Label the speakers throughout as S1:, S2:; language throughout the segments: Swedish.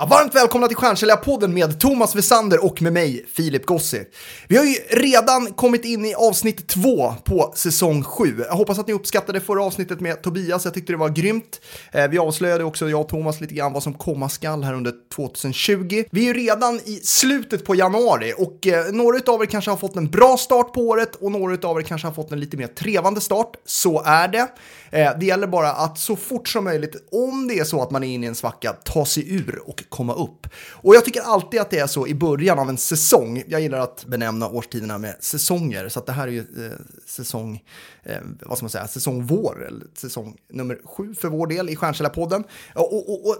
S1: Ja, varmt välkomna till Stjärnsäljarpodden med Thomas Wessander och med mig, Filip Gossi. Vi har ju redan kommit in i avsnitt två på säsong sju. Jag hoppas att ni uppskattade förra avsnittet med Tobias, jag tyckte det var grymt. Eh, vi avslöjade också, jag och Thomas, lite grann vad som komma skall här under 2020. Vi är ju redan i slutet på januari och eh, några av er kanske har fått en bra start på året och några av er kanske har fått en lite mer trevande start. Så är det. Eh, det gäller bara att så fort som möjligt, om det är så att man är inne i en svacka, ta sig ur och komma upp. Och jag tycker alltid att det är så i början av en säsong. Jag gillar att benämna årstiderna med säsonger, så att det här är ju eh, säsong, eh, vad ska man säga, säsong vår, eller säsong nummer sju för vår del i Stjärnkällarpodden. Och, och, och,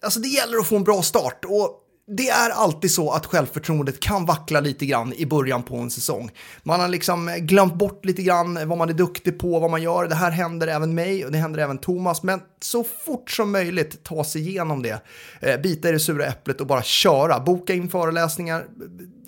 S1: alltså det gäller att få en bra start. Och det är alltid så att självförtroendet kan vackla lite grann i början på en säsong. Man har liksom glömt bort lite grann vad man är duktig på, vad man gör. Det här händer även mig och det händer även Thomas, men så fort som möjligt ta sig igenom det. Eh, bita i det sura äpplet och bara köra. Boka in föreläsningar,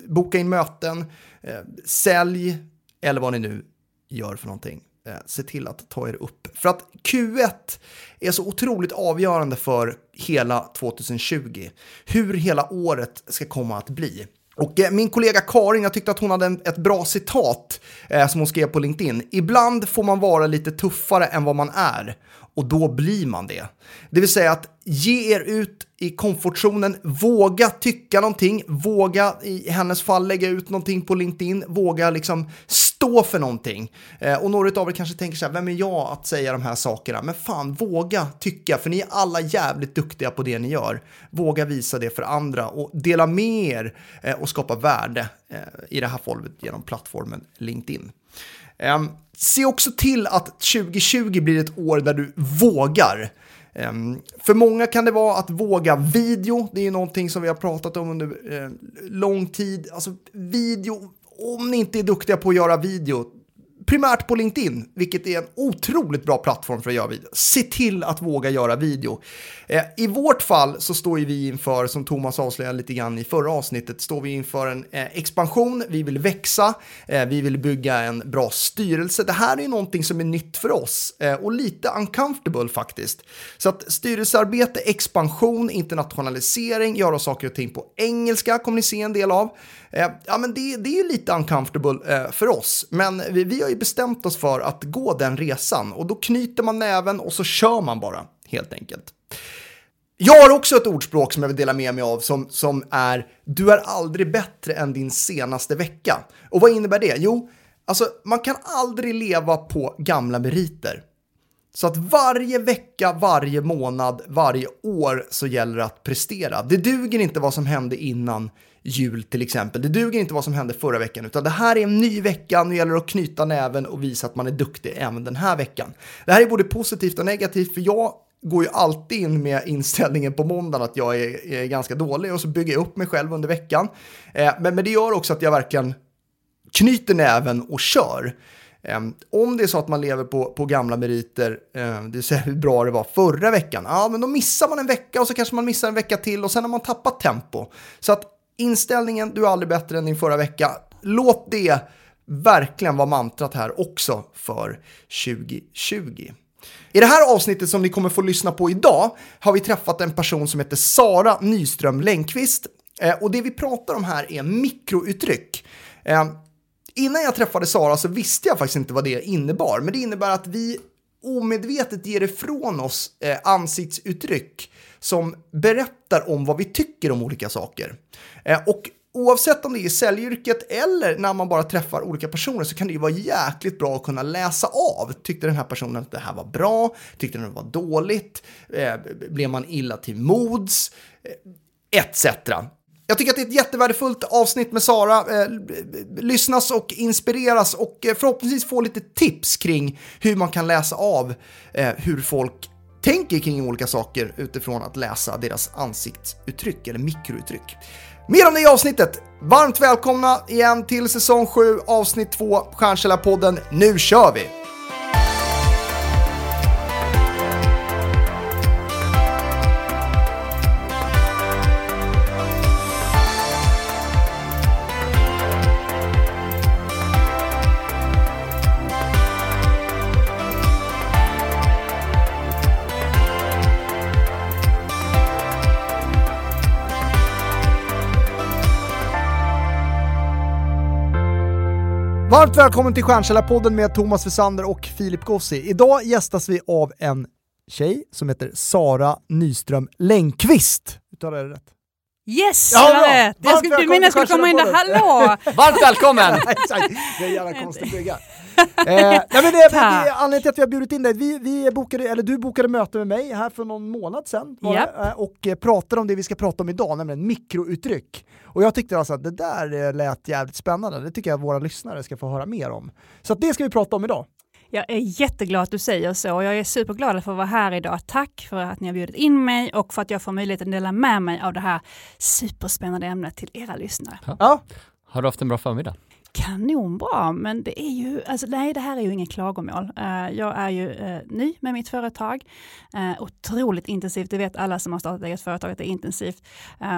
S1: boka in möten, eh, sälj eller vad ni nu gör för någonting. Eh, se till att ta er upp. För att Q1 är så otroligt avgörande för hela 2020. Hur hela året ska komma att bli. Och eh, min kollega Karin, jag tyckte att hon hade ett bra citat eh, som hon skrev på LinkedIn. Ibland får man vara lite tuffare än vad man är och då blir man det. Det vill säga att ge er ut i komfortzonen, våga tycka någonting, våga i hennes fall lägga ut någonting på LinkedIn, våga liksom stå för någonting. Eh, och några av er kanske tänker så här, vem är jag att säga de här sakerna? Men fan, våga tycka, för ni är alla jävligt duktiga på det ni gör. Våga visa det för andra och dela med er eh, och skapa värde eh, i det här fallet genom plattformen LinkedIn. Ehm, se också till att 2020 blir ett år där du vågar. Ehm, för många kan det vara att våga video. Det är någonting som vi har pratat om under eh, lång tid. Alltså video, om ni inte är duktiga på att göra video, primärt på LinkedIn, vilket är en otroligt bra plattform för att göra video. Se till att våga göra video. Eh, I vårt fall så står vi inför, som Thomas avslöjade lite grann i förra avsnittet, står vi inför en eh, expansion, vi vill växa, eh, vi vill bygga en bra styrelse. Det här är någonting som är nytt för oss eh, och lite uncomfortable faktiskt. Så att styrelsearbete, expansion, internationalisering, göra saker och ting på engelska kommer ni se en del av. Eh, ja, men det, det är lite uncomfortable eh, för oss, men vi, vi har ju bestämt oss för att gå den resan och då knyter man näven och så kör man bara, helt enkelt. Jag har också ett ordspråk som jag vill dela med mig av som, som är du är aldrig bättre än din senaste vecka. Och vad innebär det? Jo, alltså man kan aldrig leva på gamla meriter. Så att varje vecka, varje månad, varje år så gäller det att prestera. Det duger inte vad som hände innan jul till exempel. Det duger inte vad som hände förra veckan, utan det här är en ny vecka. Nu gäller det att knyta näven och visa att man är duktig även den här veckan. Det här är både positivt och negativt, för jag går ju alltid in med inställningen på måndagen att jag är, är ganska dålig och så bygger jag upp mig själv under veckan. Eh, men, men det gör också att jag verkligen knyter näven och kör. Eh, om det är så att man lever på, på gamla meriter, eh, det vill säga hur bra det var förra veckan, ja men då missar man en vecka och så kanske man missar en vecka till och sen har man tappat tempo. Så att inställningen, du är aldrig bättre än din förra vecka, låt det verkligen vara mantrat här också för 2020. I det här avsnittet som ni kommer få lyssna på idag har vi träffat en person som heter Sara Nyström Länkvist. Eh, och det vi pratar om här är mikrouttryck. Eh, innan jag träffade Sara så visste jag faktiskt inte vad det innebar, men det innebär att vi omedvetet ger ifrån oss eh, ansiktsuttryck som berättar om vad vi tycker om olika saker. Eh, och oavsett om det är i säljyrket eller när man bara träffar olika personer så kan det ju vara jäkligt bra att kunna läsa av. Tyckte den här personen att det här var bra? Tyckte den det var dåligt? Eh, blev man illa till mods? Eh, Etc. Jag tycker att det är ett jättevärdefullt avsnitt med Sara. Lyssnas och inspireras och förhoppningsvis få lite tips kring hur man kan läsa av hur folk tänker kring olika saker utifrån att läsa deras ansiktsuttryck eller mikrouttryck. Mer om det i avsnittet. Varmt välkomna igen till säsong 7, avsnitt 2, Stjärnkällarpodden. Nu kör vi! Varmt välkommen till Stjärnkällarpodden med Thomas Wessander och Filip Gossi. Idag gästas vi av en tjej som heter Sara Nyström Längqvist. Uttalar jag det rätt?
S2: Yes,
S1: Ja,
S2: var rätt! Jag
S1: Varmt
S2: skulle,
S1: välkommen
S2: mina skulle komma in där, hallå!
S3: Varmt välkommen!
S1: Det är en jävla konstig brygga. Eh, nej men det, det, anledningen till att vi har bjudit in dig, vi, vi bokade, eller du bokade möte med mig här för någon månad sedan det, eh, och eh, pratade om det vi ska prata om idag, nämligen mikrouttryck. Och jag tyckte alltså att det där eh, lät jävligt spännande, det tycker jag våra lyssnare ska få höra mer om. Så att det ska vi prata om idag.
S2: Jag är jätteglad att du säger så och jag är superglad för att vara här idag. Tack för att ni har bjudit in mig och för att jag får möjligheten att dela med mig av det här superspännande ämnet till era lyssnare.
S1: Ja,
S3: Har du haft en bra förmiddag?
S2: Kanonbra, men det är ju, alltså nej det här är ju ingen klagomål. Eh, jag är ju eh, ny med mitt företag, uh, otroligt intensivt, det vet alla som har startat eget företag att det är intensivt.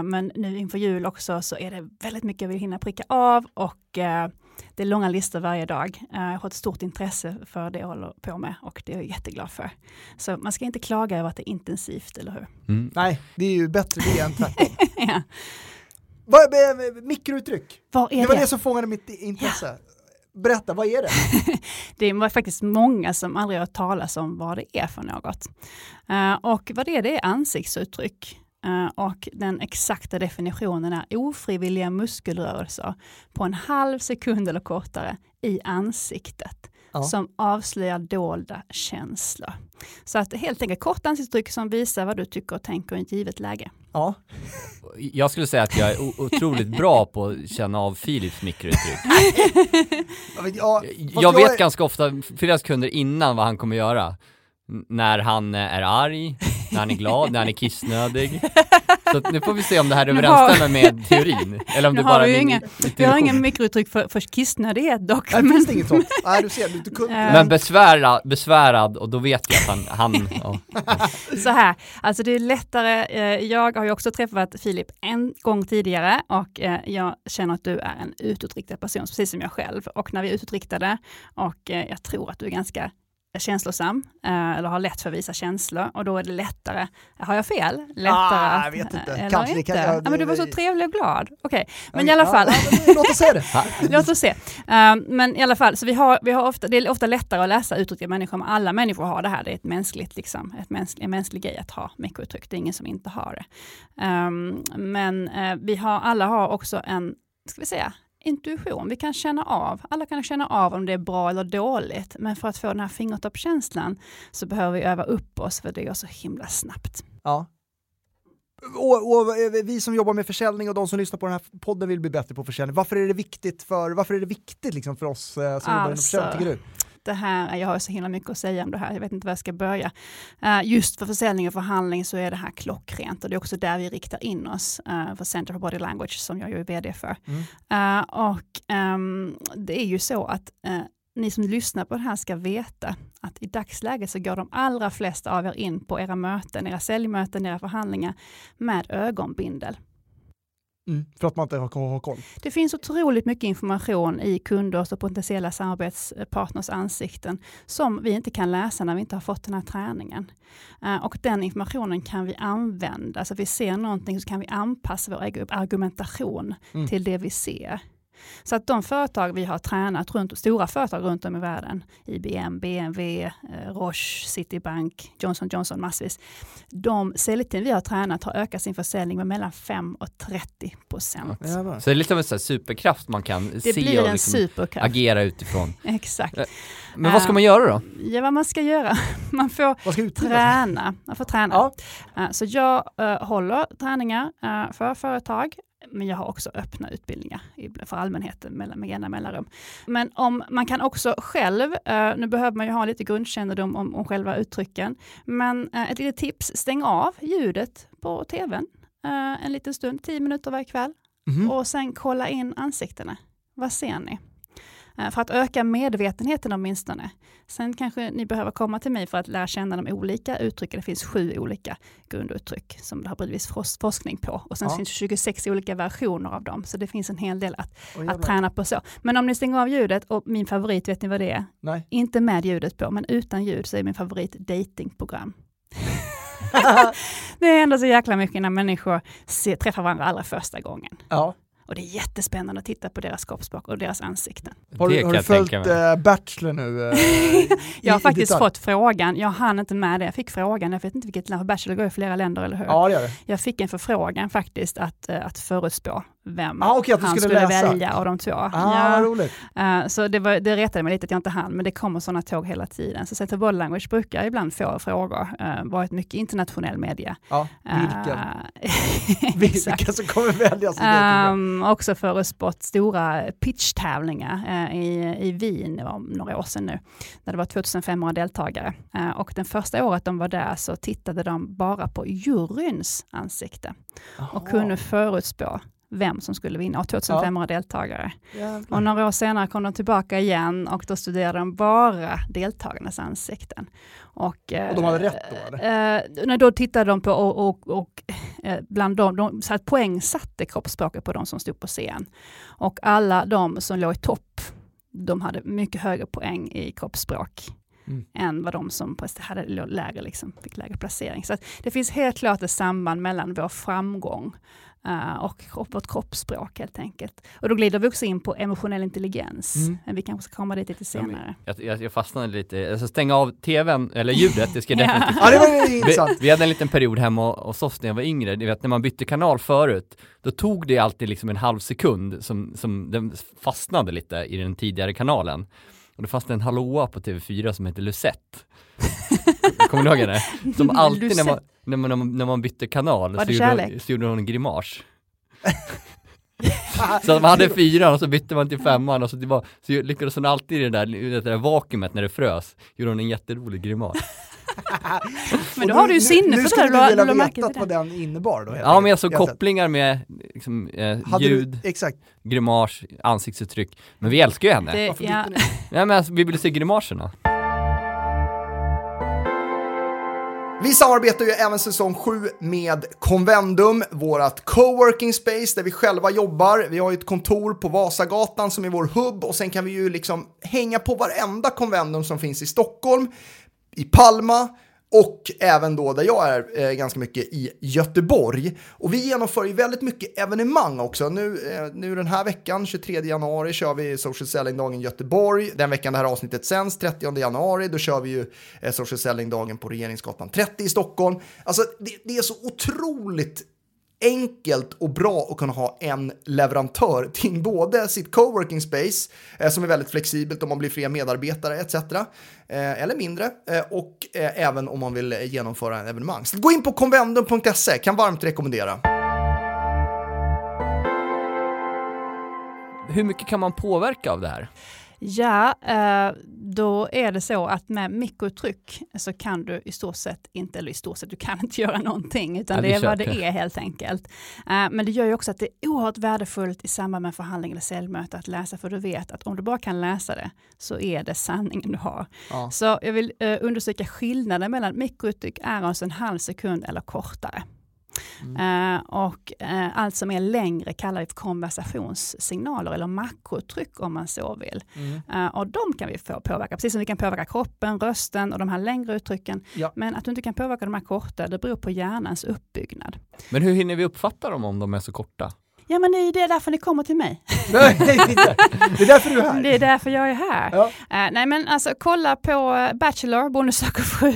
S2: Men nu inför jul också så är det väldigt mycket jag vill hinna pricka av och det är långa listor varje dag. Jag har ett stort intresse för det jag håller på med och det är jag jätteglad för. Så man ska inte klaga över att det är intensivt, eller hur?
S3: Mm.
S1: nej, det är ju bättre det än tvärtom.
S2: ja.
S1: Vad är, mikrouttryck?
S2: Vad är
S1: Det var
S2: det?
S1: det som fångade mitt intresse. Berätta, vad är det?
S2: Det är faktiskt många som aldrig har hört talas om vad det är för något. Eh, och vad det är, det är ansiktsuttryck. Eh, och den exakta definitionen är ofrivilliga muskelrörelser på en halv sekund eller kortare i ansiktet
S1: Ja.
S2: som avslöjar dolda känslor. Så att helt enkelt kort ansiktsuttryck som visar vad du tycker och tänker i ett givet läge.
S1: Ja.
S3: Jag skulle säga att jag är otroligt bra på att känna av Philips mikrouttryck.
S1: Jag vet, ja,
S3: Jag vet
S1: är-
S3: ganska ofta, flera sekunder innan vad han kommer göra. N- När han är arg, när han är glad, när han är kissnödig. Så nu får vi se om det här överensstämmer med teorin. Eller om
S2: Nu
S3: det
S2: har
S3: bara
S2: vi
S3: är
S2: inga-. Vi har ingen mikrouttryck för, för kissnödighet dock.
S1: Nej,
S2: men-
S1: finns det inget sånt? Nej, du ser, du, du kunde
S2: Eh,
S3: Men besvärad, besvärad och då vet jag att han, han ja.
S2: Så här, alltså det är lättare, eh, jag har ju också träffat Filip en gång tidigare och eh, jag känner att du är en utåtriktad person, precis som jag själv. Och när vi är utåtriktade och jag tror att du är ganska känslosam eh, eller har lätt för att visa känslor och då är det lättare, har jag fel? Lättare
S1: Ah, jag vet inte.
S2: Eller
S1: Kanske
S2: inte?
S1: kan- ja,
S2: men du var så trevlig och glad. Okej, men
S1: Ja,
S2: i alla fall.
S1: ja, låt oss säga det.
S2: Låt oss se. Um, men i alla fall, så vi har, vi har ofta, det är ofta lättare att läsa uttryck människor, men alla människor har det här. Det är ett mänskligt, liksom, ett mäns, en mänsklig grej att ha mikrouttryck. Det är ingen som inte har det. Um, men eh, vi har, alla har också en, ska vi säga, intuition. Vi kan känna av, alla kan känna av om det är bra eller dåligt. Men för att få den här fingertoppskänslan så behöver vi öva upp oss för det går så himla snabbt.
S1: Ja. Och, och vi som jobbar med försäljning och de som lyssnar på den här podden vill bli bättre på försäljning. Varför är det viktigt för, varför är det viktigt liksom för oss eh, som jobbar inom
S2: Alltså,
S1: försäljning, tycker du?
S2: Det här, jag har så himla mycket att säga om det här, jag vet inte var jag ska börja. Eh, just för försäljning och förhandling så är det här klockrent och det är också där vi riktar in oss uh, för Center for Body Language som jag är vd för.
S1: Mm.
S2: Eh, och ehm, det är ju så att eh, ni som lyssnar på det här ska veta att i dagsläget så går de allra flesta av er in på era möten, era säljmöten, era förhandlingar med ögonbindel.
S1: Mm. För att man inte har, har koll.
S2: Det finns otroligt mycket information i kunders och potentiella samarbetspartners ansikten som vi inte kan läsa när vi inte har fått den här träningen. Eh, Och den informationen kan vi använda, så att vi ser någonting så kan vi anpassa vår argumentation
S1: Mm.
S2: till det vi ser. Så att de företag vi har tränat, runt, stora företag runt om i världen, IBM, BMW, eh, Roche, Citibank, Johnson Johnson massvis, de säljteam vi har tränat har ökat sin försäljning med mellan 5 och 30 procent.
S3: Så det är lite av en sån här superkraft man kan
S2: Det
S3: se
S2: blir
S3: och liksom agera utifrån.
S2: Exakt.
S3: Eh, Men vad ska man göra då?
S2: Ja, vad man ska göra? Man får
S1: Vad ska utbildas?
S2: träna. Man får träna.
S1: Ja.
S2: Eh, Så jag eh, håller träningar eh, för företag, men jag har också öppna utbildningar för allmänheten med jämna mellanrum. Men om, man kan också själv, eh, nu behöver man ju ha lite grundkännedom om, om själva uttrycken, men eh, ett litet tips, stäng av ljudet på tvn eh, en liten stund, tio minuter varje kväll,
S1: Mhm.
S2: och sen kolla in ansiktena. Vad ser ni? Eh, För att öka medvetenheten åtminstone. Sen kanske ni behöver komma till mig för att lära känna de olika uttrycken. Det finns sju olika grunduttryck som det har bedrivits fors- forskning på. Och sen
S1: Ja.
S2: finns det 26 olika versioner av dem. Så det finns en hel del att,
S1: Åh,
S2: att träna på så. Men om ni stänger av ljudet, och min favorit, vet ni vad det är?
S1: Nej.
S2: Inte med ljudet på, men utan ljud så är min favorit datingprogram. det är ändå så jäkla mycket när människor ser, träffar varandra allra första gången.
S1: ja.
S2: Och det är jättespännande att titta på deras kroppsspråk och deras ansikten.
S1: Har, du- har du följt eh, Bachelor nu? eh,
S2: Jag har
S1: i- i
S2: faktiskt
S1: detalj?
S2: fått frågan, jag hann inte med det, jag fick frågan, jag vet inte vilket land, Bachelor går i flera länder, eller hur?
S1: Ja, det gör det.
S2: Jag fick en förfrågan faktiskt att, eh, att förutspå vem
S1: Ah, att du
S2: han
S1: skulle
S2: skulle, välja av de två.
S1: Ah,
S2: Ja. Eh, Så det, var, det retade mig lite att jag inte hann, men det kommer sådana tåg hela tiden. Så Center Body Language brukar ibland få frågor, uh, varit mycket internationell media.
S1: Ja?
S2: Eh,
S1: Vilka
S2: exakt.
S1: som kommer väljas?
S2: Um, också förutspått stora pitchtävlingar eh, i, i Wien om några år sedan nu, där det var 2500 deltagare. Och den första året de var där så tittade de bara på juryns ansikte och kunde förutspå vem som skulle vinna, och 2500 deltagare.
S1: Jävlar.
S2: Och några år senare kom de tillbaka igen och då studerade de bara deltagarnas ansikten. Och, eh,
S1: Och de hade rätt då,
S2: Eh, nej, då tittade de på och, och, och eh, bland dem, de, så att poäng satte kroppsspråket på de som stod på scen. Och alla de som låg i topp, de hade mycket högre poäng i kroppsspråk
S1: Mm.
S2: än vad de som hade lägre, liksom, fick lägre placering. Så det finns helt klart ett samband mellan vår framgång eh, och vårt kroppsspråk helt enkelt. Och då glider vi också in på emotionell intelligens,
S1: Mm.
S2: men vi kanske ska komma dit lite
S3: Ja,
S2: senare.
S3: Jag, jag, jag fastnade lite, jag ska stänga av tvn, eller ljudet, det ska jag
S2: Ja.
S3: definitivt
S1: Ja, intressant.
S3: vi, vi hade en liten period hemma hos oss när jag var yngre, du vet när man bytte kanal förut, då tog det alltid liksom en halv sekund som, som den fastnade lite i den tidigare kanalen. Och det fanns det en hallåa på TV4 som hette Lucette. Kommer du ihåg henne? Som alltid när man, när man, när man, bytte kanal så gjorde, hon, så gjorde hon en grimas. Så man hade fyran och så bytte man till femman och så, det var, så lyckades hon alltid i det där, i det där vakuumet när det frös, gjorde hon en jätterolig grimas.
S2: Men då har du ju sinne
S1: nu
S2: för
S1: skulle
S2: det,
S1: du
S2: har-
S1: vilja
S2: du
S1: vetat
S2: det.
S1: vad den innebar då?
S3: Ja men jag
S1: enkelt.
S3: såg kopplingar med liksom, eh, ljud,
S1: Du, exakt.
S3: grimas, ansiktsuttryck. Men vi älskar ju henne.
S2: Det, ja?
S3: Nej men alltså, vi ville se grimaserna.
S1: Vi samarbetar ju även säsong 7 med Convendum, vårat coworking space där vi själva jobbar. Vi har ju ett kontor på Vasagatan som är vår hubb och sen kan vi ju liksom hänga på varenda Convendum som finns i Stockholm, i Palma och även då där jag är eh, ganska mycket i Göteborg. Och vi genomför ju väldigt mycket evenemang också. Nu, eh, nu den här veckan, 23 januari, kör vi Social Selling-dagen i Göteborg. Den veckan det här avsnittet sänds, 30 januari, då kör vi ju eh, Social Selling-dagen på Regeringsgatan 30 i Stockholm. Alltså det, det är så otroligt enkelt och bra att kunna ha en leverantör till både sitt coworking space eh, som är väldigt flexibelt om man blir fler medarbetare etc. Eh, eller mindre eh, och eh, även om man vill eh, genomföra en evenemang. Så gå in på convendum.se, kan varmt rekommendera.
S3: Hur mycket kan man påverka av det här?
S2: Ja, eh, då är det så att med mikrotryck så kan du i stort sett inte, eller i stort sett, du kan inte göra någonting, utan
S3: Ja, det är
S2: vad det är helt enkelt. Eh, Men det gör ju också att det är oerhört värdefullt i samband med förhandling eller säljmöte att läsa, för du vet att om du bara kan läsa det så är det sanningen du har.
S1: Ja.
S2: Så jag vill eh, undersöka skillnaden mellan mikrotryck är alltså en halv sekund eller kortare. Eh, och eh, allt som är längre kallar vi för konversationssignaler eller makrotryck om man så vill. Eh, och de kan vi få påverka, precis som vi kan påverka kroppen, rösten och de här längre uttrycken.
S1: Ja.
S2: Men att du inte kan påverka de här korta, det beror på hjärnans uppbyggnad.
S3: Men hur hinner vi uppfatta dem om de är så korta?
S2: Ja men det är därför ni kommer till mig.
S1: Nej, det är därför du är här.
S2: Det är därför jag är här.
S1: Ja.
S2: Eh, nej men alltså kolla på eh, Bachelor, Bonus söker fru,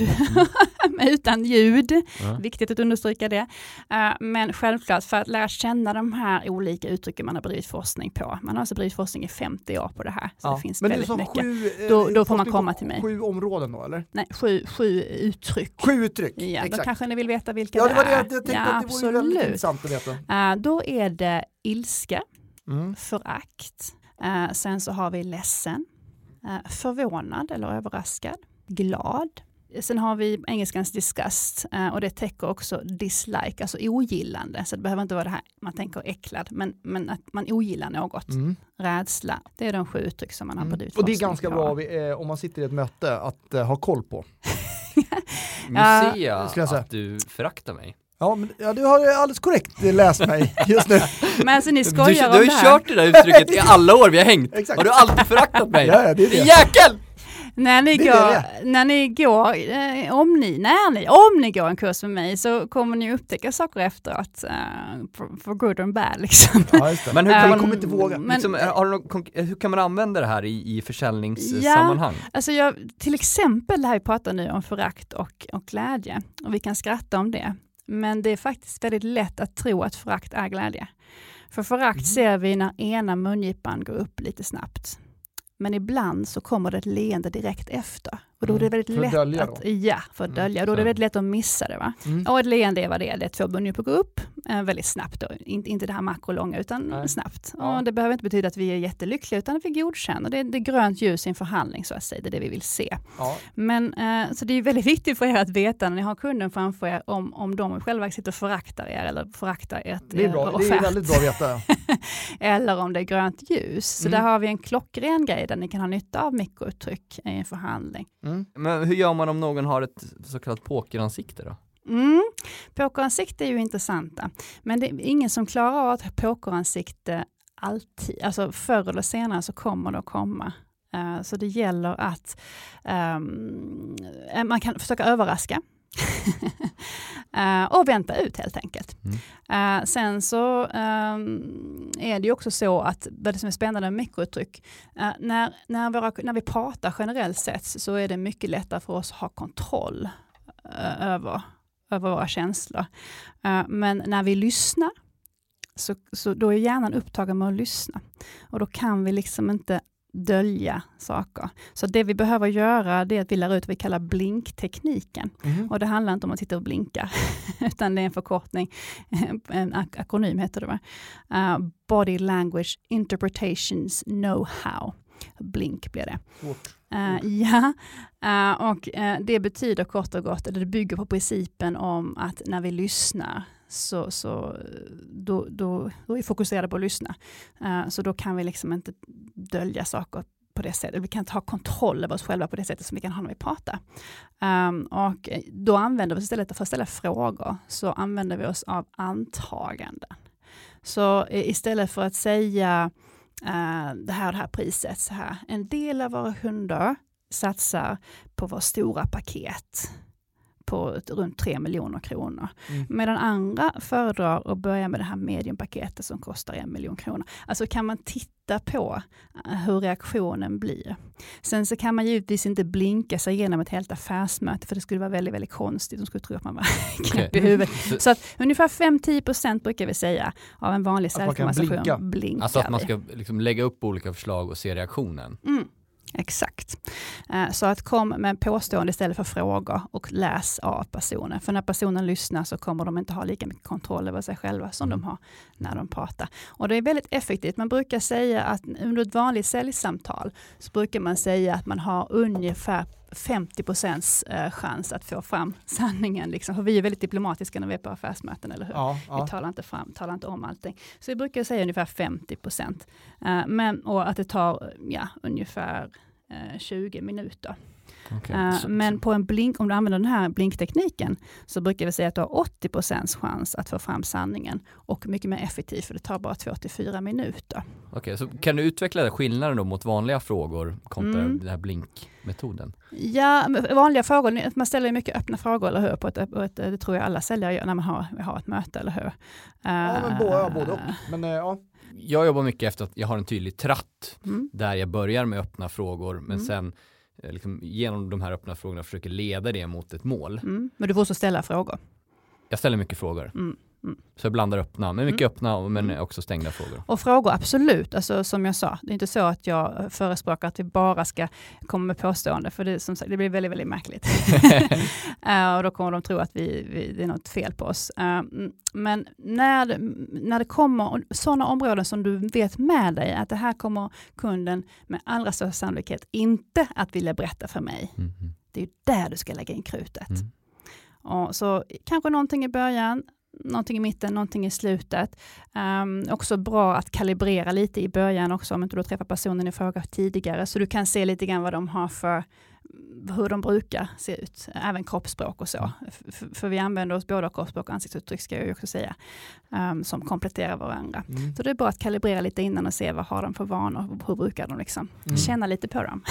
S2: utan ljud.
S3: Ja.
S2: Viktigt att understryka det. Eh, men självklart för att lära känna de här olika uttrycken man har bedrivit forskning på. Man har alltså bedrivit forskning i 50 år på det här. Så
S1: Ja.
S2: det finns
S1: Men
S2: väldigt
S1: sa
S2: mycket.
S1: sju, eh,
S2: Då- då får man komma till mig.
S1: Sju områden då eller?
S2: Nej, sju, sju uttryck.
S1: Sju uttryck,
S2: Ja, då
S1: exakt.
S2: kanske ni vill veta vilka
S1: Ja, det var det jag tänkte
S2: ja,
S1: att det vore väldigt intressant att veta.
S2: Eh, då är det ilska,
S1: Mm.
S2: förakt. Eh, sen så har vi ledsen, eh, förvånad eller överraskad, glad. Sen har vi engelskans disgust eh, och det täcker också dislike, alltså ogillande. Så det behöver inte vara det här man tänker äcklad, men, men att man ogillar något.
S1: Mm.
S2: Rädsla, det är de sju uttryck som man har
S1: Mm.
S2: bedrivit
S1: Och det är ganska
S2: på.
S1: bra vi- eh, om man sitter i ett möte att eh, ha koll på.
S3: Nu ser jag
S1: skulle jag säga.
S3: att du föraktar mig.
S1: Ja, men, ja, du har alldeles korrekt eh, läst mig just nu.
S2: Men alltså ni
S3: Du, du
S2: skojar
S3: har
S2: om
S3: ju
S2: det här.
S3: kört det där uttrycket i alla år vi har hängt.
S1: Exakt.
S3: Har du alltid föraktat mig?
S1: Ja, ja, det är det.
S3: Jäkel!
S2: när ni
S1: Det
S2: går,
S1: det.
S2: när ni går eh, om, ni, när ni, om ni går en kurs med mig så kommer ni upptäcka saker efteråt, eh, for, good and bad liksom.
S1: Ja, just det.
S3: Men hur kan
S2: Ehm,
S3: man,
S1: kommer inte våga.
S2: men-
S3: liksom, har du någon, konk- hur kan man använda det här i, i försäljningssammanhang?
S2: Alltså jag, till exempel det här vi pratar nu om förakt och, och glädje och vi kan skratta om det. Men det är faktiskt väldigt lätt att tro att förakt är glädje. För förakt
S1: Mm.
S2: ser vi när ena mungipan går upp lite snabbt. Men ibland så kommer det ett leende direkt efter. Och då är det väldigt
S1: Mm. För att
S2: lätt att,
S1: då.
S2: ja, för att
S1: Mm.
S2: dölja. Då är det väldigt lätt att missa det. Va?
S1: Mm.
S2: Och ett leende är vad det är, det är två mungippor går upp väldigt snabbt. Då. Inte, inte det här makrolånga utan
S1: Nej.
S2: snabbt.
S1: Ja.
S2: Och det behöver inte betyda att vi är jättelyckliga utan att vi godkänner. Det är, det är grönt ljus i en förhandling så att säga, det är det vi vill se.
S1: Ja.
S2: Men eh, så det är väldigt viktigt för er att veta när ni har kunden framför er om, om de själva sitter och föraktar er eller föraktar ert,
S1: Det är bra.
S2: er
S1: Det är
S2: offert.
S1: väldigt bra att veta.
S2: eller om det är grönt ljus. Så
S1: Mm.
S2: där har vi en klockren grej där ni kan ha nytta av mikrouttryck i en förhandling.
S1: Mm.
S3: Men hur gör man om någon har ett så kallat pokeransikte då?
S2: Mm. Pokeransikte är ju intressanta, men det är ingen som klarar av att ha pokeransikte alltid. Alltså förr eller senare så kommer det att komma. Eh, så det gäller att eh, man kan försöka överraska. Eh, och vänta ut helt enkelt. Eh, sen så ehm, är det ju också så att det som är spännande med mikrouttryck, eh, när, när, våra, när vi pratar generellt sett så är det mycket lättare för oss att ha kontroll eh, över, över våra känslor. Eh, men när vi lyssnar, så, så då är hjärnan upptagen med att lyssna. Och då kan vi liksom inte dölja saker. Så det vi behöver göra det är att vi lär ut vad vi kallar blinktekniken.
S1: Mhm.
S2: Och det handlar inte om att sitta och blinka, utan det är en förkortning, en ak- akronym heter det va? Uh, Body Language Interpretations Know-how. Blink blir det. Eh, ja, Eh, och eh, det betyder kort och gott, eller det bygger på principen om att när vi lyssnar så, så då, då, då är vi fokuserade på att lyssna. Så då kan vi liksom inte dölja saker på det sättet. Vi kan inte ha kontroll över oss själva på det sättet som vi kan ha när vi pratar. Um, och då använder vi oss istället för att ställa frågor, så använder vi oss av antaganden. Så istället för att säga eh, det här och det här priset, så här, en del av våra hundar satsar på våra stora paket på runt 3 miljoner kronor.
S1: Mm.
S2: Medan andra föredrar att börja med det här mediumpaketet som kostar en miljon kronor. Alltså kan man titta på eh, hur reaktionen blir. Sen så kan man givetvis inte blinka sig igenom ett helt affärsmöte för det skulle vara väldigt, väldigt konstigt. De skulle tro att man var knäpp i huvudet.
S3: Så,
S2: att ungefär 5-10% brukar vi säga av en vanlig säljkonversation
S1: blinka.
S2: blinkar
S3: alltså att man ska liksom lägga upp olika förslag och se reaktionen.
S2: Mm, exakt. Eh, Så att kom med påstående istället för frågor och läs av personen. För när personen lyssnar så kommer de inte ha lika mycket kontroll över sig själva som
S3: Mm.
S2: de har när de pratar. Och det är väldigt effektivt. Man brukar säga att under ett vanligt säljsamtal så brukar man säga att man har ungefär 50 procents eh, chans att få fram sanningen. Liksom. För vi är väldigt diplomatiska när vi är på affärsmöten, eller hur?
S1: Ja,
S2: Vi
S1: ja.
S2: talar inte, fram, talar inte om allting. Så vi brukar säga ungefär 50 procent. Eh, men, och att det tar ja, ungefär eh, 20 minuter.
S3: Okay.
S2: Eh, men på en blink, om du använder den här blinktekniken så brukar vi säga att du har 80 procents chans att få fram sanningen och mycket mer effektivt för det tar bara 2 till 4 minuter.
S3: Okej, så kan du utveckla skillnaden då mot vanliga frågor kontra
S2: Mm.
S3: den här blinkmetoden?
S2: Ja, vanliga frågor, man ställer ju mycket öppna frågor, eller hur? På ett, på ett, det tror jag alla säljare gör när man har, har ett möte, eller hur?
S1: ja, men både, ja, både och. Men eh, ja.
S3: Jag jobbar mycket efter att jag har en tydlig tratt
S2: Mm.
S3: där jag börjar med öppna frågor men
S2: Mm.
S3: sen eh, liksom, genom de här öppna frågorna försöker leda det mot ett mål.
S2: Mm. Men du får också ställa frågor.
S3: Jag ställer mycket frågor.
S2: Mm. Mm.
S3: Så jag blandar öppna, men mycket
S2: Mm.
S3: öppna men
S2: Mm.
S3: också stängda frågor.
S2: Och frågor, absolut. Alltså, som jag sa, det är inte så att jag förespråkar att vi bara ska komma med påstående, för det, som sagt, det blir väldigt, väldigt märkligt. Eh, och då kommer de tro att vi, vi, det är något fel på oss. Eh, mm, men när när det kommer sådana områden som du vet med dig, att det här kommer kunden med allra största sannolikhet inte att vilja berätta för mig.
S3: Mm.
S2: Det är där du ska lägga in krutet.
S3: Mm.
S2: Och så kanske någonting i början, någonting i mitten, någonting i slutet. Um, också bra att kalibrera lite i början också, om inte du har träffat personen i fråga tidigare, så du kan se lite grann vad de har för hur de brukar se ut, även kroppsspråk och så. F för vi använder oss både av kroppsspråk och ansiktsuttryck, ska jag ju också säga, um, som kompletterar varandra. Mm. Så det är bra att kalibrera lite innan och se vad har de för vanor, hur brukar de liksom. Mm. Känna lite på dem.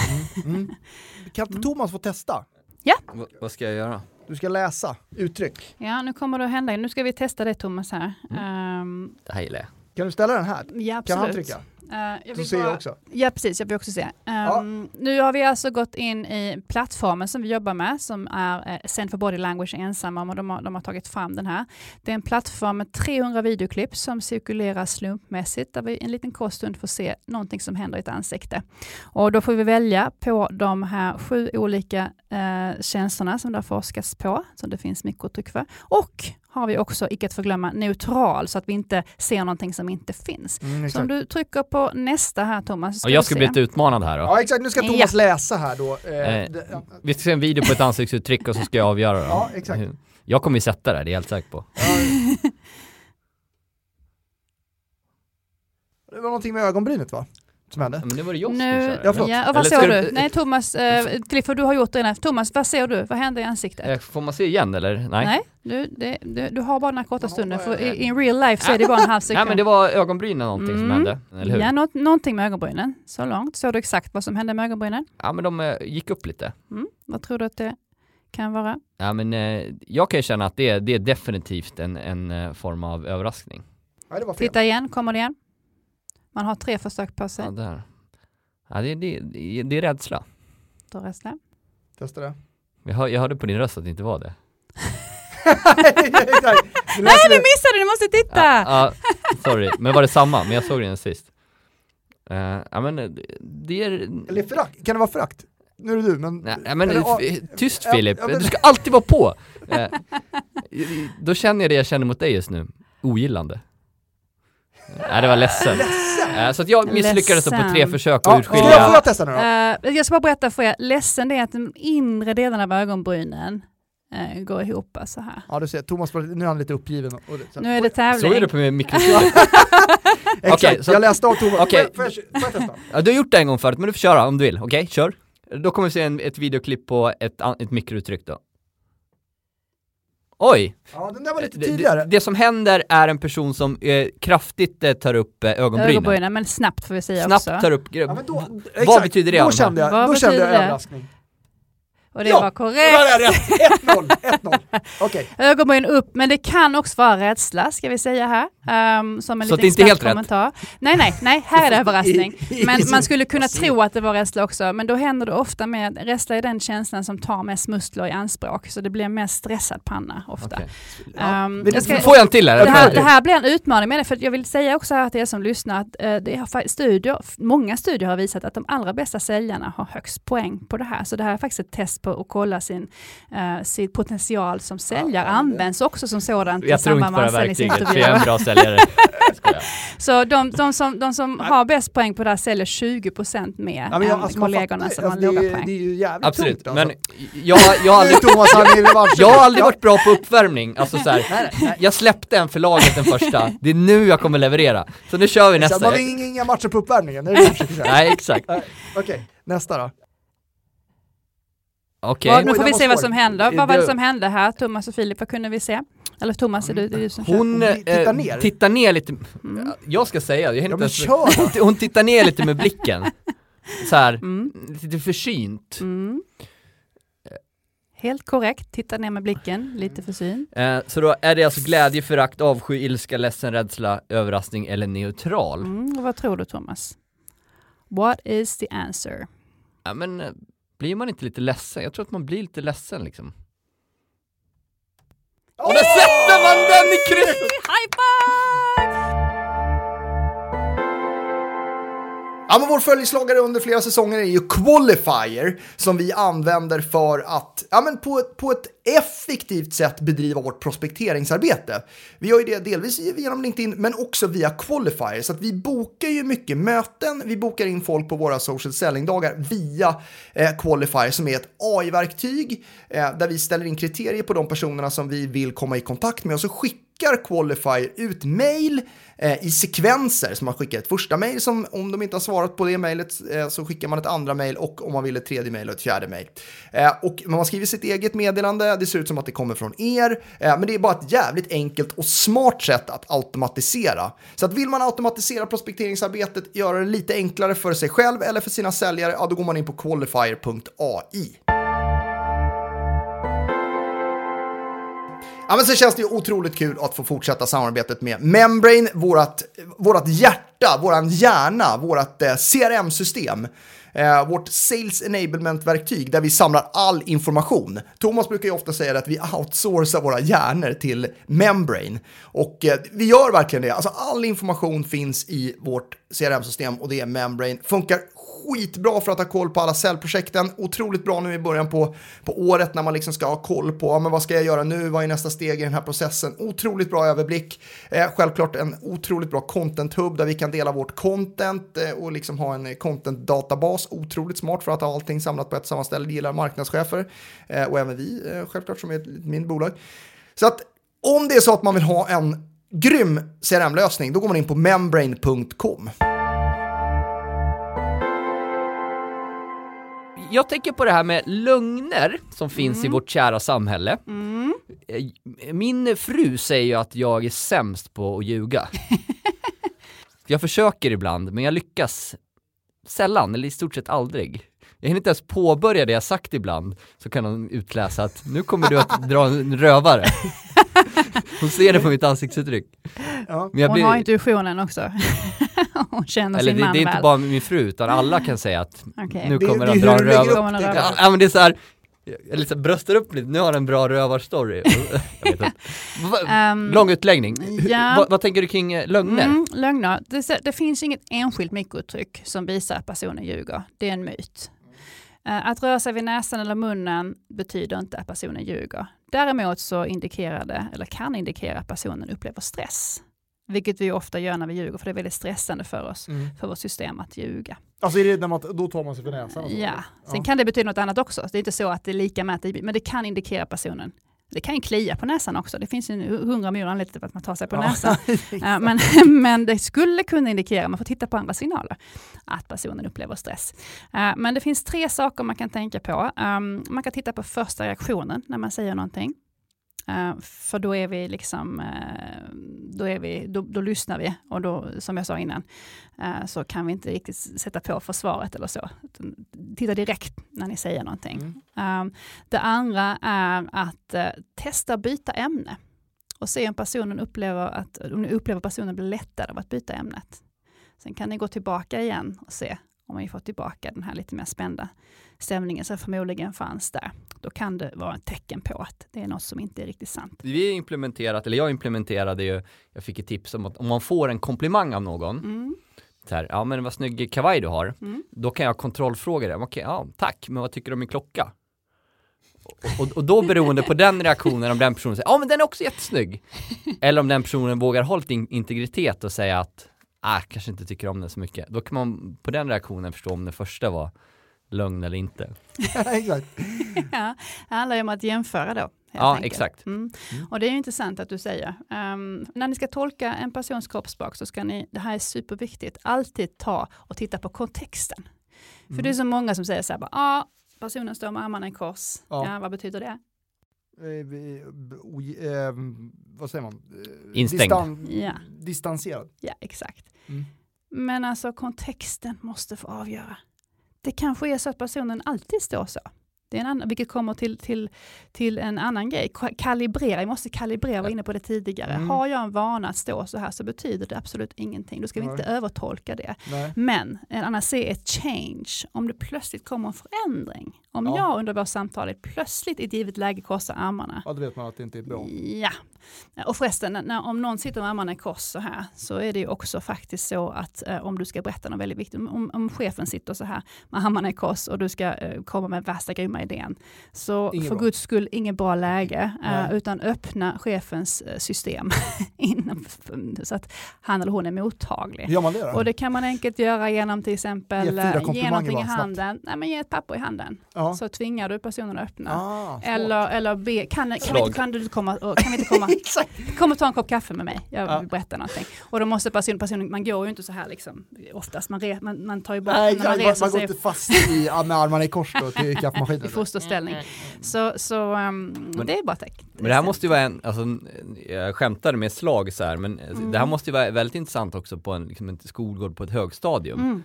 S1: Mm. mm. Kan inte Thomas få testa?
S2: Ja.
S3: V vad ska jag göra?
S1: Du ska läsa uttryck.
S2: Ja, nu kommer det att hända. Nu ska vi testa det Thomas här.
S3: Um, det här gillar jag.
S1: Kan du ställa den här?
S2: Ja, absolut.
S1: Kan han trycka?
S2: Uh,
S1: jag så ser jag också.
S2: Ja, precis. Jag vill också se. Um, ja. Nu har vi alltså gått in i plattformen som vi jobbar med, som är uh, Send for Body Language ensamma, och de har, de har tagit fram den här. Det är en plattform med 300 videoklipp som cirkulerar slumpmässigt, där vi en liten kort stund får se någonting som händer i ett ansikte. Och då får vi välja på de här sju olika uh, tjänsterna som det har forskats på, som det finns mikrotyck för, och har vi också, icke att förglömma, neutral så att vi inte ser någonting som inte finns. Mm, så om du trycker på nästa här Thomas.
S3: Ska och jag ska bli lite utmanad här då.
S1: Ja exakt, nu ska Thomas ja. läsa här då. Eh,
S3: eh, vi ska se en video på ett ansiktsuttryck och så ska jag avgöra då.
S1: Ja exakt.
S3: Jag kommer ju sätta det, det är jag helt säker på.
S1: det var någonting med ögonbrynet va? Som hände?
S3: Men nu var det jag
S2: nu, ja, ja, och vad såg du? Nej Thomas, eh, Clifford du har gjort det. Thomas, vad ser du? Vad hände i ansiktet?
S3: Eh, får man se igen eller? Nej.
S2: Nej, du, det, du, du har bara den här korta stunden. För i, in real life så är det bara en halv sekund.
S3: Nej men det var ögonbrynen någonting mm. som hände, eller hur?
S2: Ja, nå någonting med ögonbrynen. Så långt. Såg du exakt vad som hände med ögonbrynen?
S3: Ja men de eh, gick upp lite.
S2: Mm. Vad tror du att det kan vara?
S3: Ja men eh, jag kan ju känna att det, det är definitivt en, en uh, form av överraskning.
S1: Ja,
S2: Titta igen, kommer det igen? Man har tre försök på sig.
S3: Ja, där. Ja, det, det, det är rädsla.
S2: Då rädsla.
S1: Testa det.
S3: Jag, hör, jag hörde på din röst att det inte var det.
S2: Nej, du missade, du måste titta! Ja,
S3: ja, sorry, men var det samma? Men jag såg den sist. Uh, ja men det är...
S1: Eller förakt, kan det vara förakt? Nu är det du, men...
S3: Nej, men eller, tyst Filip, ja, men... du ska alltid vara på! Uh, då känner jag det jag känner mot dig just nu, ogillande. Nej, det var ledsen. ledsen. Uh, så att jag misslyckades på tre försök att ja, urskilja...
S1: Ska jag, får jag testa nu då?
S2: Uh, jag ska bara berätta för er, ledsen det är att de inre delarna av ögonbrynen uh, går ihop så här.
S1: Ja du ser, Thomas, nu är han lite uppgiven. Och,
S2: och, nu är det tävling.
S3: Såg du det på min mikrofon?
S1: Exakt, okay, så, jag läste av Thomas.
S3: Okay. Får, jag, får jag testa? Ja, du har gjort det en gång förut, men du får köra om du vill. Okej, okay, kör. Då kommer vi se en, ett videoklipp på ett, ett mikrouttryck då. Oj!
S1: Ja, den där var lite tydligare.
S3: Det, det som händer är en person som eh, kraftigt eh, tar upp eh, ögonbrynen.
S2: Ögonbrynen, men snabbt får vi säga
S3: snabbt
S2: också.
S3: Snabbt tar upp, ja, då, vad betyder det?
S1: Då kände jag, då kände jag överraskning.
S2: Och det ja, var korrekt.
S1: 1-0, 1-0. Okej.
S2: Okay. Ögonbryn upp, men det kan också vara rädsla, ska vi säga här. Um, som en
S3: Så det är inte helt
S2: kommentar. rätt? Nej, nej, nej, här är det överraskning. Men man skulle kunna tro att det var rädsla också, men då händer det ofta med, rädsla är den känslan som tar mest muskler i anspråk, så det blir mest stressad panna ofta. Okay.
S3: Um, jag ska, får jag en till här?
S2: Det, här? det här blir en utmaning med det, för jag vill säga också här till er som lyssnar att uh, det har studier, många studier har visat att de allra bästa säljarna har högst poäng på det här, så det här är faktiskt ett test på att kolla sin, uh, sin potential som säljare, ja, används också som sådant
S3: jag i samband med anställningsintervjuer. Jag tror inte på det verktyget, jag är en bra säljare.
S2: Så de, de som, de som har bäst poäng på det här säljer 20% mer ja, än alltså, kollegorna som alltså, har låga poäng.
S1: Det är ju jävligt
S3: Absolut,
S1: tungt,
S3: men alltså. jag, jag, har aldrig, jag har aldrig varit bra på uppvärmning. Alltså så här, nej, nej. jag släppte en för laget den första, det är nu jag kommer leverera. Så nu kör vi nästa.
S1: Man har inga matcher på uppvärmningen, är det
S3: Nej, exakt.
S1: Okej, okay, nästa då.
S3: Okej. Okay.
S2: Nu får vi se vad som händer. Vad var det som hände här? Thomas och Filip, vad kunde vi se? Eller Thomas, är det, det är du som
S3: Hon kör? tittar eh, ner. tittar ner lite, mm. jag ska säga, jag
S1: ja, kör.
S3: hon tittar ner lite med blicken. Så här, mm. lite försynt.
S2: Mm. Helt korrekt, titta ner med blicken, lite försynt.
S3: Eh, så då är det alltså glädje, förakt, avsky, ilska, ledsen, rädsla, överraskning eller neutral?
S2: Mm, vad tror du Thomas? What is the answer?
S3: Ja men eh, blir man inte lite ledsen? Jag tror att man blir lite ledsen liksom. Och där sätter man den i krysset!
S2: High five!
S1: Ja, men vår följeslagare under flera säsonger är ju Qualifier som vi använder för att ja, men på, ett, på ett effektivt sätt bedriva vårt prospekteringsarbete. Vi gör ju det delvis genom LinkedIn men också via Qualifier så att vi bokar ju mycket möten, vi bokar in folk på våra social selling-dagar via eh, Qualifier som är ett AI-verktyg eh, där vi ställer in kriterier på de personerna som vi vill komma i kontakt med och så skickar skickar Qualifier ut mail eh, i sekvenser. Så man skickar ett första mail som om de inte har svarat på det mejlet eh, så skickar man ett andra mail och om man vill ett tredje mail och ett fjärde mail. Eh, och man skriver sitt eget meddelande, det ser ut som att det kommer från er, eh, men det är bara ett jävligt enkelt och smart sätt att automatisera. Så att vill man automatisera prospekteringsarbetet, göra det lite enklare för sig själv eller för sina säljare, ja då går man in på qualifier.ai. Ja, men sen känns det ju otroligt kul att få fortsätta samarbetet med Membrane, vårat, vårat hjärta, våran hjärna, vårat eh, CRM-system. Eh, vårt Sales Enablement-verktyg där vi samlar all information. Thomas brukar ju ofta säga att vi outsourcar våra hjärnor till Membrane. Och eh, vi gör verkligen det. Alltså all information finns i vårt CRM-system och det är Membrane. Funkar skitbra för att ha koll på alla säljprojekten. Otroligt bra nu i början på, på året när man liksom ska ha koll på ja, men vad ska jag göra nu, vad är nästa steg i den här processen. Otroligt bra överblick. Eh, självklart en otroligt bra content-hub där vi kan dela vårt content eh, och liksom ha en content-databas. Otroligt smart för att ha allting samlat på ett samma ställe. Det gillar marknadschefer eh, och även vi eh, självklart som är ett min bolag. Så att om det är så att man vill ha en grym CRM-lösning, då går man in på membrane.com.
S3: Jag tänker på det här med lögner som finns
S2: Mm.
S3: i vårt kära samhälle. Eh, Min fru säger ju att jag är sämst på att ljuga. jag försöker ibland, men jag lyckas sällan, eller i stort sett aldrig. Jag hinner inte ens påbörja det jag sagt ibland, så kan hon utläsa att nu kommer du att dra en rövare. Hon ser det på mitt ansiktsuttryck.
S1: Ja.
S3: Men jag
S2: Hon
S3: blir-
S2: har intuitionen också. Hon känner
S3: Eller
S2: sin
S3: det,
S2: man
S3: det är inte
S2: väl.
S3: bara min fru, utan alla kan säga att
S2: Okej.
S3: nu kommer han dra en rövar. Ja, men det är så här, jag liksom bröstar upp lite, nu har en bra rövarstory. Inte. Va-
S2: Ehm,
S3: Lång utläggning.
S2: Ja.
S3: Vad, vad tänker du kring eh, lögner?
S2: Mm, lögner. Det, det finns inget enskilt mikrouttryck som visar att personen ljuger. Det är en myt. Eh, Att röra sig vid näsan eller munnen betyder inte att personen ljuger. Däremot så indikerar det, eller kan indikera att personen upplever stress. Vilket vi ofta gör när vi ljuger, för det är väldigt stressande för oss,
S4: Mm.
S2: för vårt system att ljuga.
S4: Alltså är det när man, då tar man sig för näsan?
S2: Ja, sen
S4: Ja.
S2: kan det betyda något annat också. Det är inte så att det är lika med att det, men det kan indikera personen. Det kan ju klia på näsan också. Det finns ju hundra miljoner anledningar till att man tar sig på
S4: Ja.
S2: näsan. Ja, men, men det skulle kunna indikera, man får titta på andra signaler, att personen upplever stress. Eh, Men det finns tre saker man kan tänka på. Um, Man kan titta på första reaktionen när man säger någonting. Eh, För då är vi liksom, eh, då, är vi, då, då lyssnar vi och då, som jag sa innan, eh, så kan vi inte riktigt sätta på försvaret eller så. Titta direkt när ni säger någonting.
S4: Mm.
S2: Um, det andra är att testa byta ämne och se om personen upplever att, om ni upplever personen blir lättare av att byta ämnet. Sen kan ni gå tillbaka igen och se om ni får tillbaka den här lite mer spända stämningen som förmodligen fanns där. Då kan det vara ett tecken på att det är något som inte är riktigt sant.
S3: Vi implementerat, eller jag implementerade ju, jag fick ett tips om att om man får en komplimang av någon,
S2: Mm.
S3: så här, ja men vad snygg kavaj du har,
S2: Mm.
S3: då kan jag kontrollfråga det, okej, ja tack, men vad tycker du om min klocka? Och, och, och då beroende på den reaktionen, om den personen säger, ja men den är också jättesnygg, eller om den personen vågar in- integritet och säga att, ah, kanske inte tycker om den så mycket, då kan man på den reaktionen förstå om den första var lögn eller inte.
S4: Exakt.
S2: ja, det handlar ju om att jämföra då.
S3: Ja,
S2: enkelt.
S3: exakt.
S2: Mm. Och det är ju intressant att du säger. Ehm, när ni ska tolka en persons kroppsspråk så ska ni, det här är superviktigt, alltid ta och titta på kontexten. För
S4: Mm.
S2: det är så många som säger så här, bara, ah, personen står med armarna i kors.
S4: Ja.
S2: Ja. vad betyder det?
S4: Eh, eh, vad säger man? Eh,
S3: Instängd.
S2: Ja.
S4: Distanserad.
S2: Ja, exakt.
S4: Mm.
S2: Men alltså kontexten måste få avgöra. Det kanske är så att personen alltid står så. Det är en annan, vilket kommer till, till, till en annan grej. Ka- Kalibrera, vi måste kalibrera, jag var inne på det tidigare.
S4: Mm.
S2: Har jag en vana att stå så här så betyder det absolut ingenting. Då ska vi
S4: Nej.
S2: inte övertolka det.
S4: Nej.
S2: Men en annan C är change. Om det plötsligt kommer en förändring. Om
S4: Ja.
S2: jag under vårt samtal plötsligt i ett givet läge korsar armarna.
S4: Ja, då vet man att det inte är bra.
S2: Ja, och förresten, när, om någon sitter med armarna i kors så här, så är det ju också faktiskt så att eh, om du ska berätta något väldigt viktigt, om, om chefen sitter så här med armarna i kors och du ska eh, komma med värsta grymma här idén. Så
S4: Inget
S2: för
S4: bra.
S2: guds skull, inget bra läge, eh,
S4: Nej.
S2: utan öppna chefens eh, system innan, så att han eller hon är mottaglig.
S4: Gör man det då?
S2: Och det kan man enkelt göra genom till exempel eh, ge
S4: komplimanger
S2: någonting i handen. Nej, men ge ett papper i handen.
S4: ja.
S2: Så tvingar du personen att öppna.
S4: ah.
S2: Eller, eller be, kan, kan, vi
S3: Slag.
S2: inte, kan du komma, och- kan vi inte komma, kom och ta en kopp kaffe med mig, jag
S4: Ja.
S2: vill berätta någonting. Och då måste personen, personen, man går ju inte så här liksom, oftast, man, re, man, man tar ju bort,
S4: Nej,
S2: när man
S4: man,
S2: reser
S4: man går
S2: sig
S4: inte fast i, ja, med armarna i kors då till kaffemaskinen.
S2: Fosterställning. Så, så um,
S3: Men-
S2: det är bara teck.
S3: Men det här måste ju vara en, alltså, jag skämtade med slag så här, men det här måste ju vara väldigt intressant också på en, liksom en skolgård på ett högstadium.
S2: Mm.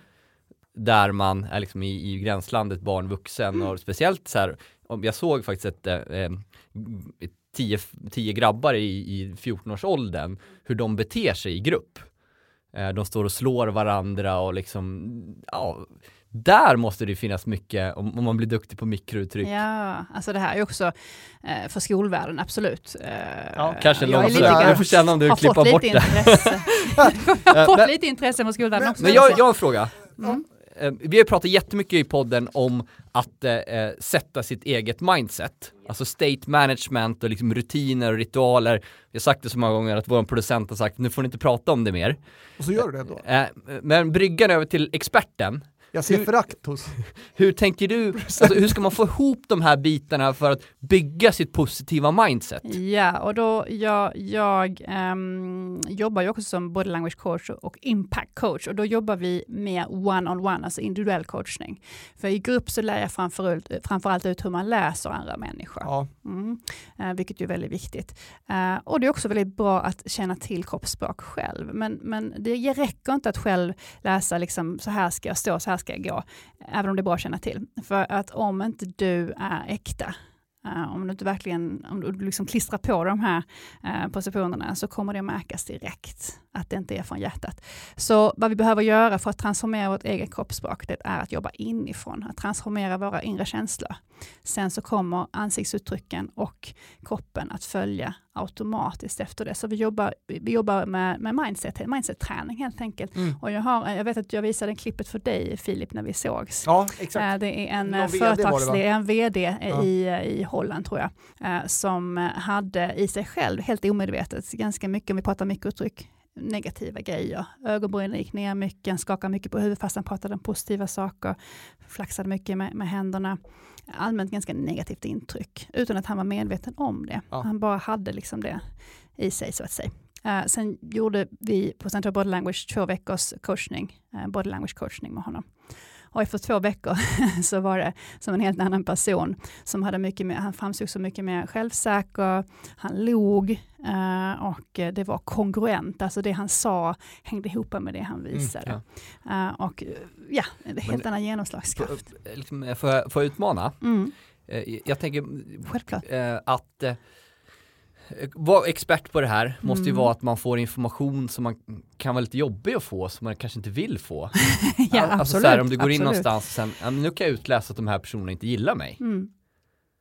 S3: Där man är liksom i, i gränslandet barn, vuxen och speciellt så här, jag såg faktiskt ett, eh, eh, tio, tio grabbar i, i 14-årsåldern, hur de beter sig i grupp. Eh, de står och slår varandra och liksom, ja, där måste det finnas mycket, om, om man blir duktig på mikrouttryck.
S2: Ja, alltså det här är också eh, för skolvärlden, absolut. Eh,
S4: Ja,
S3: Kanske
S2: jag är
S3: långt
S2: lite grann-
S3: Jag får känna om du
S2: har
S3: klippa bort det.
S2: jag har fått
S3: Men-
S2: lite intresse från skolvärlden
S4: Men-
S2: också.
S3: Men jag, jag har en fråga.
S2: Mm.
S3: Eh, Vi har ju pratat jättemycket i podden om att eh, eh, sätta sitt eget mindset. Alltså state management och liksom rutiner och ritualer. Jag har sagt det så många gånger att vår producent har sagt nu får ni inte prata om det mer.
S4: Och så gör du det då.
S3: Eh, men bryggan över till experten.
S4: Jag ser
S3: Hur-
S4: förakt hos...
S3: Hur tänker du, alltså, hur ska man få ihop de här bitarna för att bygga sitt positiva mindset?
S2: Ja, och då jag, jag ehm, jobbar ju också som body language coach och impact coach och då jobbar vi med one-on-one, alltså individuell coachning. För i grupp så lär jag framförallt, framförallt ut hur man läser andra människor.
S4: Ja.
S2: Mm, eh, vilket ju är väldigt viktigt. Eh, och det är också väldigt bra att känna till kroppsspråk själv. Men, men det räcker inte att själv läsa liksom, så här ska jag stå, så här ska ska gå. Även om det är bra att känna till. För att om inte du är äkta, eh, om du inte verkligen om du liksom klistrar på de här eh, positionerna så kommer det märkas direkt att det inte är från hjärtat. Så vad vi behöver göra för att transformera vårt eget kroppsspråk, det är att jobba inifrån, att transformera våra inre känslor. Sen så kommer ansiktsuttrycken och kroppen att följa automatiskt efter det. Så vi jobbar, vi jobbar med, med mindset, mindset-träning helt enkelt.
S4: Mm.
S2: Och jag, har, jag vet att jag visade klippet för dig Filip när vi sågs.
S4: ja, exakt.
S2: Eh, Det är en
S4: Någon
S2: eh,
S4: VD
S2: företagsledare, en VD
S4: Ja.
S2: i, i Holland tror jag, eh, som hade i sig själv, helt omedvetet, ganska mycket, om vi pratar mikrouttryck, negativa grejer. Ögonbrynen gick ner mycket, skakade mycket på huvudet fast han pratade om positiva saker, flaxade mycket med, med händerna. Allmänt ganska negativt intryck, utan att han var medveten om det.
S4: Ja.
S2: Han bara hade liksom det i sig så att säga. Eh, sen gjorde vi på Central Body Language två veckors coachning, eh, body language coachning med honom. Och efter två veckor så var det som en helt annan person som hade mycket mer, han framstod så mycket mer självsäker, han log eh, och det var kongruent, alltså det han sa hängde ihop med det han visade. Eh, och eh, ja, helt
S3: Men-
S2: annan genomslagskraft.
S3: Liksom, eh, får, jag, får jag utmana?
S2: Mm,
S3: Jag tänker
S2: självklart.
S3: att vara expert på det här måste ju
S2: Mm.
S3: vara att man får information som man kan vara lite jobbig att få, som man kanske inte vill få.
S2: ja,
S3: alltså
S2: absolut.
S3: så här, om du går in
S2: absolut.
S3: någonstans och sen, nu kan jag utläsa att de här personerna inte gillar mig.
S2: Mm.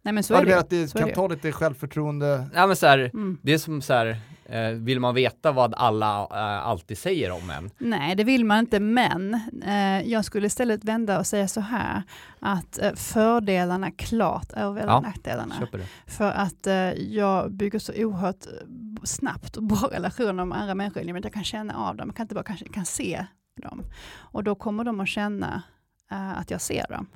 S2: Nej men så är det
S4: att det
S2: Så är
S4: kan
S2: det.
S4: ta lite självförtroende.
S3: Ja, men så här,
S2: Mm.
S3: det är som så här, eh, vill man veta vad alla eh, alltid säger om en?
S2: Nej, det vill man inte, men eh, jag skulle istället vända och säga så här, att eh, fördelarna klart överväger
S3: Ja,
S2: nackdelarna. För att eh, jag bygger så oerhört snabbt och bra relationer med andra människor, att jag kan känna av dem, jag kan inte bara kanske kan se dem. Och då kommer de att känna eh, att jag ser dem.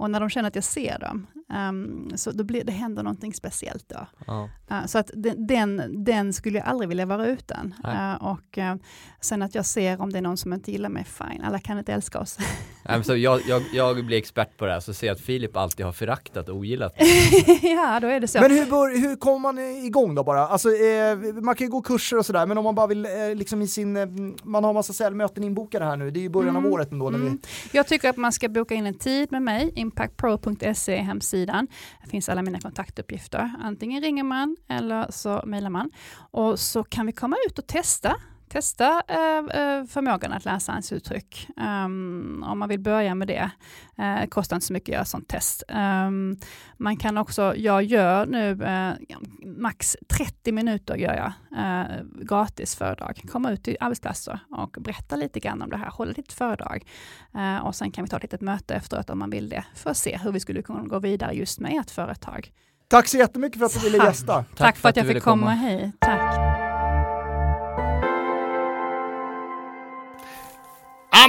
S2: Och när de känner att jag ser dem, ehm, så då blir, det händer någonting speciellt då.
S3: Ja.
S2: Uh, så att den, den, skulle jag aldrig vilja vara utan. Uh, och uh, sen att jag ser om det är någon som inte gillar mig, fine, alla kan inte älska oss.
S3: Nej, men så jag, jag, jag blir expert på det här, så ser jag att Filip alltid har föraktat och ogillat
S2: ja, då är det så.
S4: Men hur, bör, hur kommer man igång då bara? Alltså, eh, man kan ju gå kurser och sådär, men om man bara vill eh, liksom i sin, eh, man har massa säljmöten inbokade här nu, det är ju början av
S2: Mm,
S4: året ändå. När vi,
S2: Mm. Jag tycker att man ska boka in en tid med mig, impactpro.se är hemsidan. Där finns alla mina kontaktuppgifter. Antingen ringer man eller så mejlar man. Och så kan vi komma ut och testa testa eh, eh, förmågan att läsa ansiktsuttryck. Um, om man vill börja med det. Uh, kostar inte så mycket att göra sånt test. Um, man kan också, jag gör nu uh, max 30 minuter gör jag uh, gratis föredrag. Komma ut till arbetsplatser och berätta lite grann om det här, hålla lite föredrag. Uh, och sen kan vi ta ett litet möte efteråt om man vill det, för att se hur vi skulle kunna gå vidare just med ert företag.
S4: Tack så jättemycket för att du ville gästa.
S2: Tack, Tack för att, jag fick komma, komma hit. Tack.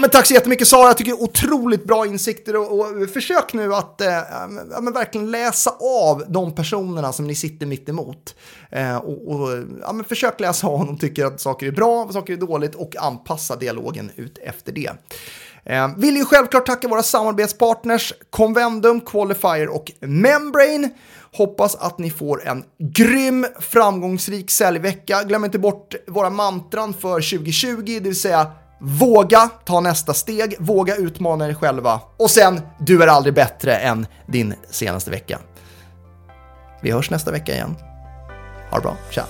S1: Men tack så jättemycket Sara, jag tycker otroligt bra insikter och, och försök nu att eh, ja, verkligen läsa av de personerna som ni sitter mitt emot. Eh, och, och ja, men försök läsa av om de tycker att saker är bra, saker är dåligt och anpassa dialogen ut efter det. Eh, vill ju självklart tacka våra samarbetspartners Convendum, Qualifier och Membrane. Hoppas att ni får en grym, framgångsrik säljvecka. Glöm inte bort våra mantran för 2020, det vill säga Våga ta nästa steg, våga utmana er själva och sen, du är aldrig bättre än din senaste vecka. Vi hörs nästa vecka igen. Ha det bra, tja!